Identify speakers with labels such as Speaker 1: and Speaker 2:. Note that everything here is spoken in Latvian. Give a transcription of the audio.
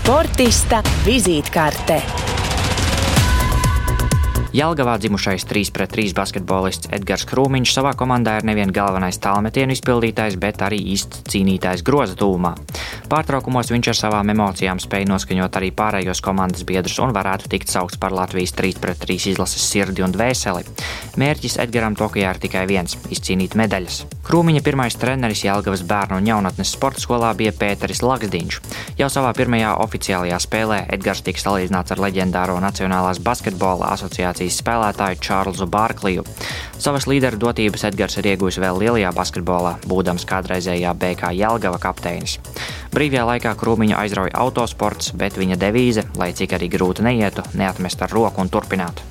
Speaker 1: Sportista vizītkarte.
Speaker 2: Jelgavā dzimušais 3-3 basketbolists Edgars Krūmiņš savā komandā ir nevien galvenais tālmetienu izpildītājs, bet arī īsts cīnītājs groza tūmā. Pārtraukumos viņš ar savām emocijām spēja noskaņot arī pārējos komandas biedrus un varētu tikt saukts par Latvijas 3-3 izlases sirdi un dvēseli. Mērķis Edgaram Tokijā ir tikai viens - izcīnīt medaļas. Krūmiņa pirmais treneris Jelgavas bērnu un jaunatnes sporta skolā bija Pēteris Laksdiņš. Jau savā pirmajā oficiālajā spēlē Edgars tika salīdzināts ar leģendāro Nacionālās basketbola asociācijas spēlētāju Čārlzu Bārkliju. Savas līderu dotības Edgars ir iegūjis vēl lielajā basketbolā, būdams kādreizējā BK Jelgava kapteinis. Brīvajā laikā krūmiņu aizrauja autosports, bet viņa devīze, lai cik arī grūti neietu, neatmest ar roku un turpināt.